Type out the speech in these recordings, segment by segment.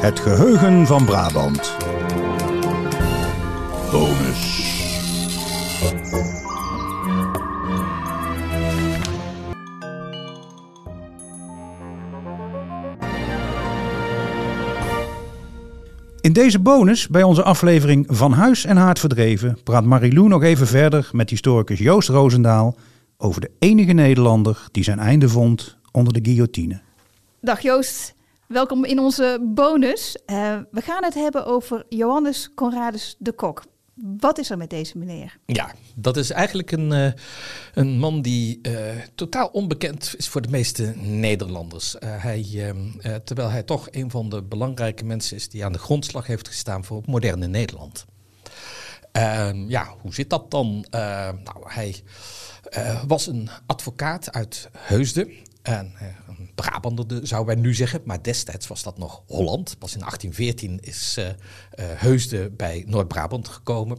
Het geheugen van Brabant. Bonus. In deze bonus, bij onze aflevering Van Huis en Haard Verdreven, praat Marilou nog even verder met historicus Joost Roosendaal over de enige Nederlander die zijn einde vond onder de guillotine. Dag Joost, welkom in onze bonus. Uh, we gaan het hebben over Johannes Conradus de Kok. Wat is er met deze meneer? Ja, dat is eigenlijk een, uh, een man die uh, totaal onbekend is voor de meeste Nederlanders. Hij, terwijl hij toch een van de belangrijke mensen is die aan de grondslag heeft gestaan voor het moderne Nederland. Ehm, ja, hoe zit dat dan? nou, hij was een advocaat uit Heusden. En een Brabander zouden wij nu zeggen, maar destijds was dat nog Holland. Pas in 1814 is uh, uh, Heusden bij Noord-Brabant gekomen.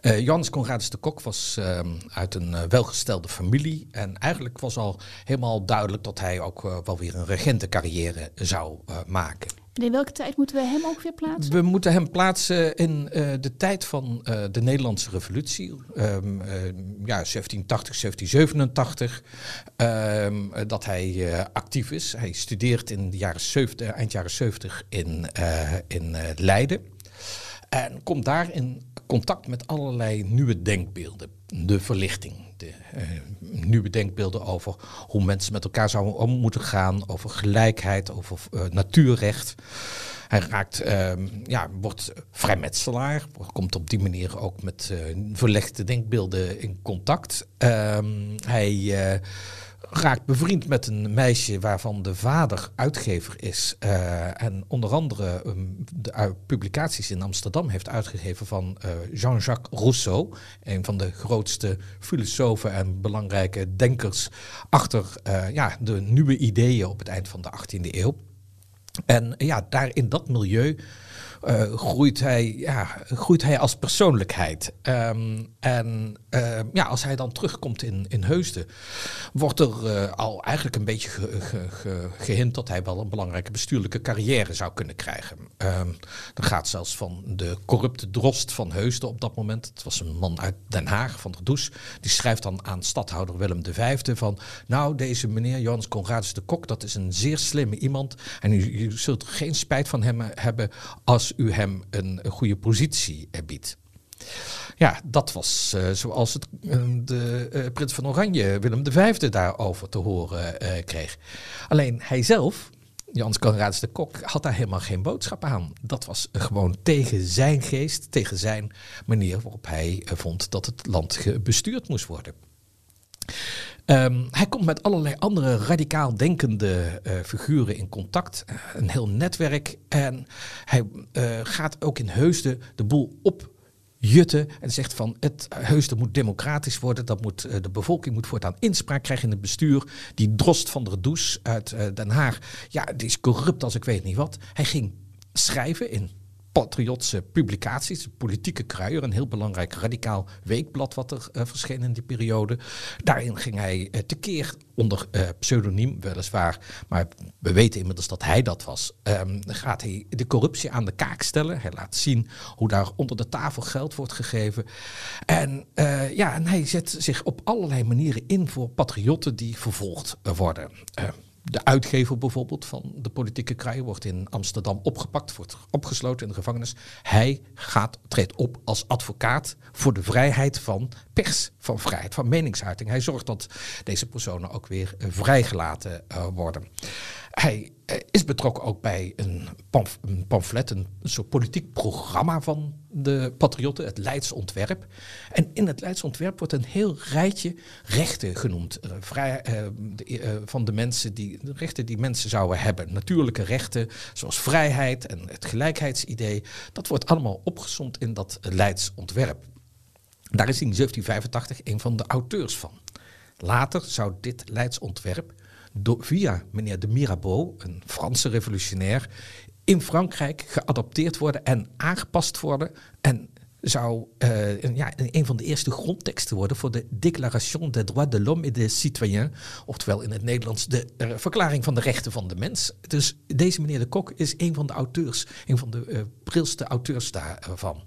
Uh, Conradus de Kok was uh, uit een welgestelde familie. En eigenlijk was al helemaal duidelijk dat hij ook wel weer een regentencarrière zou maken. In welke tijd moeten we hem ook weer plaatsen? We moeten hem plaatsen in uh, de tijd van uh, de Nederlandse Revolutie. Um, uh, ja, 1780, 1787. Um, dat hij actief is. Hij studeert in de jaren 70, eind jaren 70 in, in Leiden. En komt daar in contact met allerlei nieuwe denkbeelden. De verlichting, de uh, nieuwe denkbeelden over hoe mensen met elkaar zouden om moeten gaan, over gelijkheid, over uh, natuurrecht. Hij raakt, uh, ja, wordt vrijmetselaar, komt op die manier ook met verlegde denkbeelden in contact. Ehm, hij raakt bevriend met een meisje waarvan de vader uitgever is. Uh, en onder andere um, de uh, publicaties in Amsterdam heeft uitgegeven van uh, Jean-Jacques Rousseau. Een van de grootste filosofen en belangrijke denkers achter ja, de nieuwe ideeën op het eind van de 18e eeuw. En ja, daar in dat milieu uh, groeit, hij, ja, groeit hij als persoonlijkheid. Um, en uh, ja, als hij dan terugkomt in, in Heusden, wordt er uh, al eigenlijk een beetje ge, dat hij wel een belangrijke bestuurlijke carrière zou kunnen krijgen. Um, dan gaat zelfs van de corrupte drost van Heusden op dat moment, het was een man uit Den Haag, van der Does, die schrijft dan aan stadhouder Willem V van, nou deze meneer Johannes Conradus de Kok, dat is een zeer slimme iemand en u, u zult geen spijt van hem hebben als u hem een, goede positie biedt. Ja, dat was uh, zoals het, uh, de prins van Oranje, Willem V, daarover te horen kreeg. Alleen hij zelf, Jans Conrads de Kok, had daar helemaal geen boodschap aan. Dat was gewoon tegen zijn geest, tegen zijn manier waarop hij vond dat het land bestuurd moest worden. Um, hij komt met allerlei andere radicaal denkende uh, figuren in contact. Uh, een heel netwerk. En hij uh, gaat ook in Heusden de boel op jutten en zegt van het Heusden moet democratisch worden. Dat moet, de bevolking moet voortaan inspraak krijgen in het bestuur. Die drost van der Does uit Den Haag, ja, die is corrupt als ik weet niet wat. Hij ging schrijven in patriotse publicaties. Politieke Kruier, een heel belangrijk radicaal weekblad wat er uh, verscheen in die periode. Daarin ging hij uh, tekeer onder uh, pseudoniem weliswaar, maar we weten inmiddels dat hij dat was. Um, gaat hij de corruptie aan de kaak stellen. Hij laat zien hoe daar onder de tafel geld wordt gegeven. En, ja, en hij zet zich op allerlei manieren in voor patriotten die vervolgd worden. De uitgever bijvoorbeeld van de politieke kruien wordt in Amsterdam opgepakt, wordt opgesloten in de gevangenis. Hij gaat, treedt op als advocaat voor de vrijheid van pers, van vrijheid van meningsuiting. Hij zorgt dat deze personen ook weer vrijgelaten uh, worden. Hij is betrokken ook bij een, pamf een pamflet, een, soort politiek programma van de patriotten, het Leids ontwerp. En in het Leids ontwerp wordt een heel rijtje rechten genoemd. Uh, vrij, de, van de mensen die, rechten die mensen zouden hebben. Natuurlijke rechten, zoals vrijheid en het gelijkheidsidee. Dat wordt allemaal opgezomd in dat Leids ontwerp. Daar is in 1785 een van de auteurs van. Later zou dit Leidsontwerp via meneer de Mirabeau, een Franse revolutionair, in Frankrijk geadopteerd worden en aangepast worden. En zou uh, een, ja, een van de eerste grondteksten worden voor de Déclaration des droits de l'homme et des citoyens. Oftewel in het Nederlands de uh, Verklaring van de Rechten van de Mens. Dus deze meneer de Kok is een van de auteurs, een van de uh, prilste auteurs daarvan.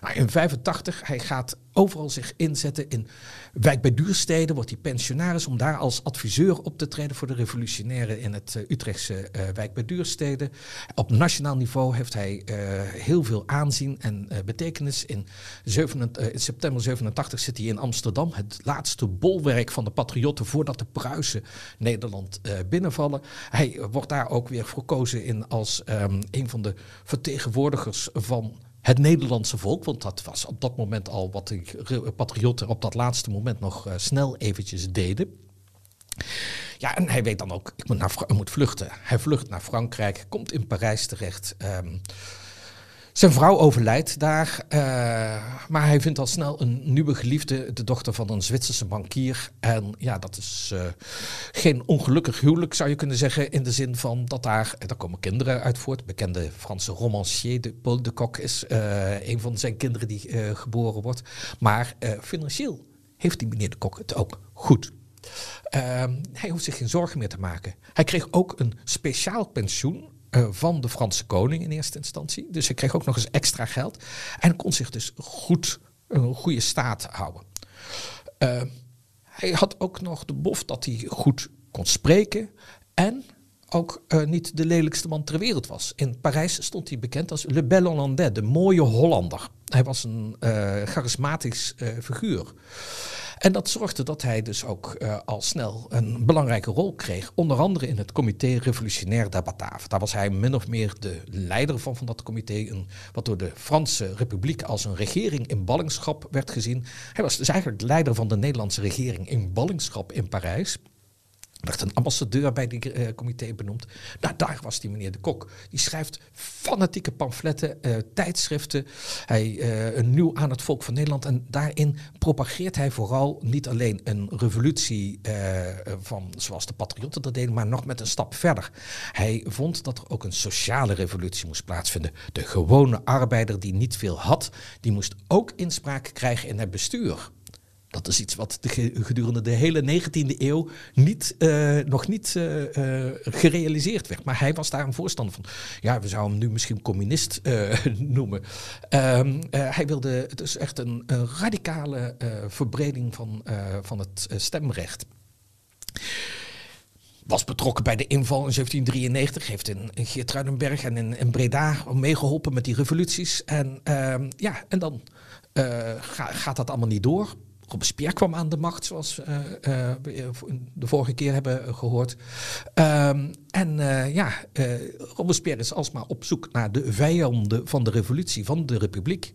Nou, in 85, hij gaat overal zich inzetten. In wijk bij Duurstede wordt hij pensionaris om daar als adviseur op te treden voor de revolutionairen in het uh, Utrechtse uh, wijk bij Duurstede. Op nationaal niveau heeft hij uh, heel veel aanzien en betekenis. In, 7, in, september 87 zit hij in Amsterdam, het laatste bolwerk van de patriotten voordat de Pruisen Nederland binnenvallen. Hij wordt daar ook weer verkozen in als um, een van de vertegenwoordigers van het Nederlandse volk, want dat was op dat moment al wat de patriotten op dat laatste moment nog uh, snel eventjes deden. Ja, en hij weet dan ook, ik moet, naar, ik moet vluchten. Hij vlucht naar Frankrijk, komt in Parijs terecht. Um, zijn vrouw overlijdt daar, uh, maar hij vindt al snel een nieuwe geliefde, de dochter van een Zwitserse bankier. En ja, dat is uh, geen ongelukkig huwelijk, zou je kunnen zeggen, in de zin van dat daar, daar komen kinderen uit voort. Bekende Franse romancier, de Paul de Kock, is een van zijn kinderen die geboren wordt. Maar financieel heeft die meneer de Kok het ook goed. hij hoeft zich geen zorgen meer te maken. Hij kreeg ook een speciaal pensioen uh, van de Franse koning in eerste instantie. Dus hij kreeg ook nog eens extra geld. En kon zich dus goed, een goede staat houden. Uh, hij had ook nog de bof dat hij goed kon spreken. En ook uh, niet de lelijkste man ter wereld was. In Parijs stond hij bekend als Le Bel Hollandais, de mooie Hollander. Hij was een charismatisch figuur. En dat zorgde dat hij dus ook uh, al snel een belangrijke rol kreeg. Onder andere in het comité revolutionair Batave. Daar was hij min of meer de leider van, van dat comité. Een, wat door de Franse Republiek als een regering in ballingschap werd gezien. Hij was dus eigenlijk de leider van de Nederlandse regering in ballingschap in Parijs. Er werd een ambassadeur bij die uh, comité benoemd. Nou, daar was die meneer De Kok. Die schrijft fanatieke pamfletten, uh, tijdschriften. Hij uh, een nieuw aan het volk van Nederland. En daarin propageert hij vooral niet alleen een revolutie van zoals de patriotten dat deden, maar nog met een stap verder. Hij vond dat er ook een sociale revolutie moest plaatsvinden. De gewone arbeider die niet veel had, die moest ook inspraak krijgen in het bestuur. Dat is iets wat de, gedurende de hele 19e eeuw niet, uh, nog niet uh, uh, gerealiseerd werd. Maar hij was daar een voorstander van. Ja, we zouden hem nu misschien communist noemen. Um, hij wilde dus echt een, een radicale verbreding van, van het stemrecht was betrokken bij de inval in 1793, heeft in, Geertruidenberg en in, Breda meegeholpen met die revoluties. En, uh, ja, en dan ga, gaat dat allemaal niet door. Robespierre kwam aan de macht, zoals uh, uh, we de vorige keer hebben gehoord. Um, en uh, ja, Robespierre is alsmaar op zoek naar de vijanden van de revolutie, van de republiek.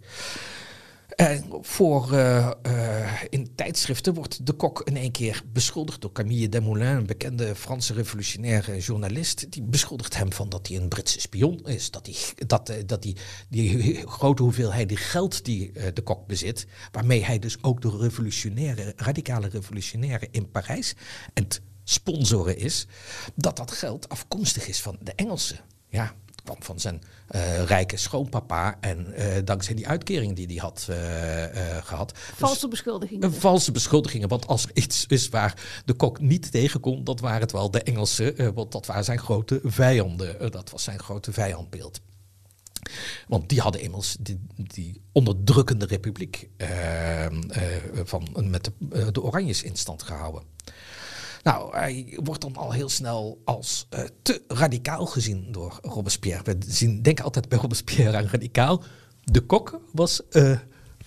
En voor, uh, uh, in tijdschriften wordt de kok in één keer beschuldigd door Camille Desmoulins, een bekende Franse revolutionaire journalist. Die beschuldigt hem van dat hij een Britse spion is. Dat, hij, dat, dat die, die grote hoeveelheid geld die de kok bezit, waarmee hij dus ook de revolutionaire, radicale revolutionaire in Parijs en het sponsoren is, dat dat geld afkomstig is van de Engelsen. Ja, kwam van zijn uh, rijke schoonpapa. En uh, dankzij die uitkering die hij had uh, gehad. Valse dus, beschuldigingen. valse beschuldigingen. Want als er iets is waar de kok niet tegen kon, dat waren het wel de Engelsen. want dat waren zijn grote vijanden. dat was zijn grote vijandbeeld. Want die hadden immers die, die onderdrukkende republiek van, met de, de Oranjes in stand gehouden. Nou, hij wordt dan al heel snel als uh, te radicaal gezien door Robespierre. We zien, denken altijd bij Robespierre aan radicaal. De kok was uh,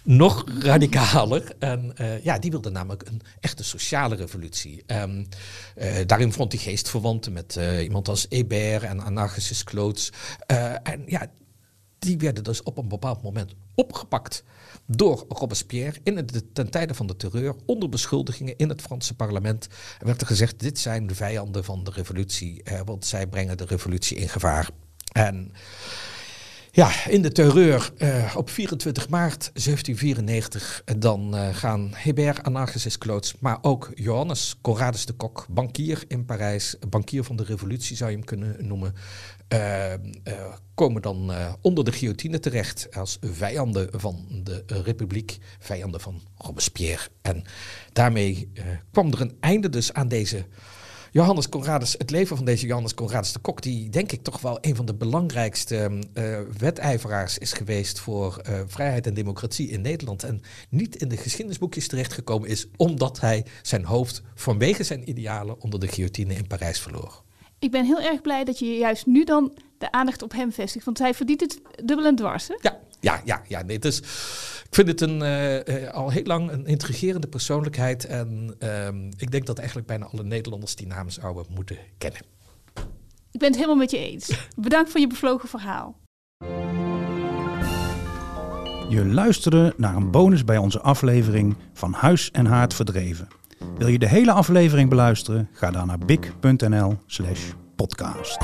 nog radicaler. En uh, ja, die wilde namelijk een echte sociale revolutie. Um, daarin vond hij geestverwanten met iemand als Hébert en Anarchissus Clotes. en ja, die werden dus op een bepaald moment opgepakt door Robespierre in het, ten tijde van de terreur onder beschuldigingen in het Franse parlement. Er werd er gezegd, dit zijn de vijanden van de revolutie, want zij brengen de revolutie in gevaar. En Ja, in de terreur uh, op 24 maart 1794 dan uh, gaan Hébert Anarchis Kloots, maar ook Johannes Conradus de Kok, bankier in Parijs, bankier van de revolutie zou je hem kunnen noemen, uh, komen dan onder de guillotine terecht als vijanden van de republiek, vijanden van Robespierre. En daarmee kwam er een einde dus aan deze Johannes Conradus, het leven van deze Johannes Conradus de Kok, die denk ik toch wel een van de belangrijkste uh, wedijveraars is geweest voor uh, vrijheid en democratie in Nederland. En niet in de geschiedenisboekjes terechtgekomen is, omdat hij zijn hoofd vanwege zijn idealen onder de guillotine in Parijs verloor. Ik ben heel erg blij dat je juist nu dan de aandacht op hem vestigt, want hij verdient het dubbel en dwars. Hè? Ja, ja, ja, ja. Nee, dus ik vind het een, uh, al heel lang een intrigerende persoonlijkheid. En um, ik denk dat eigenlijk bijna alle Nederlanders die naam zouden moeten kennen. Ik ben het helemaal met je eens. Bedankt voor je bevlogen verhaal. Je luisterde naar een bonus bij onze aflevering van Huis en Haard Verdreven. Wil je de hele aflevering beluisteren? Ga dan naar big.nl/podcast.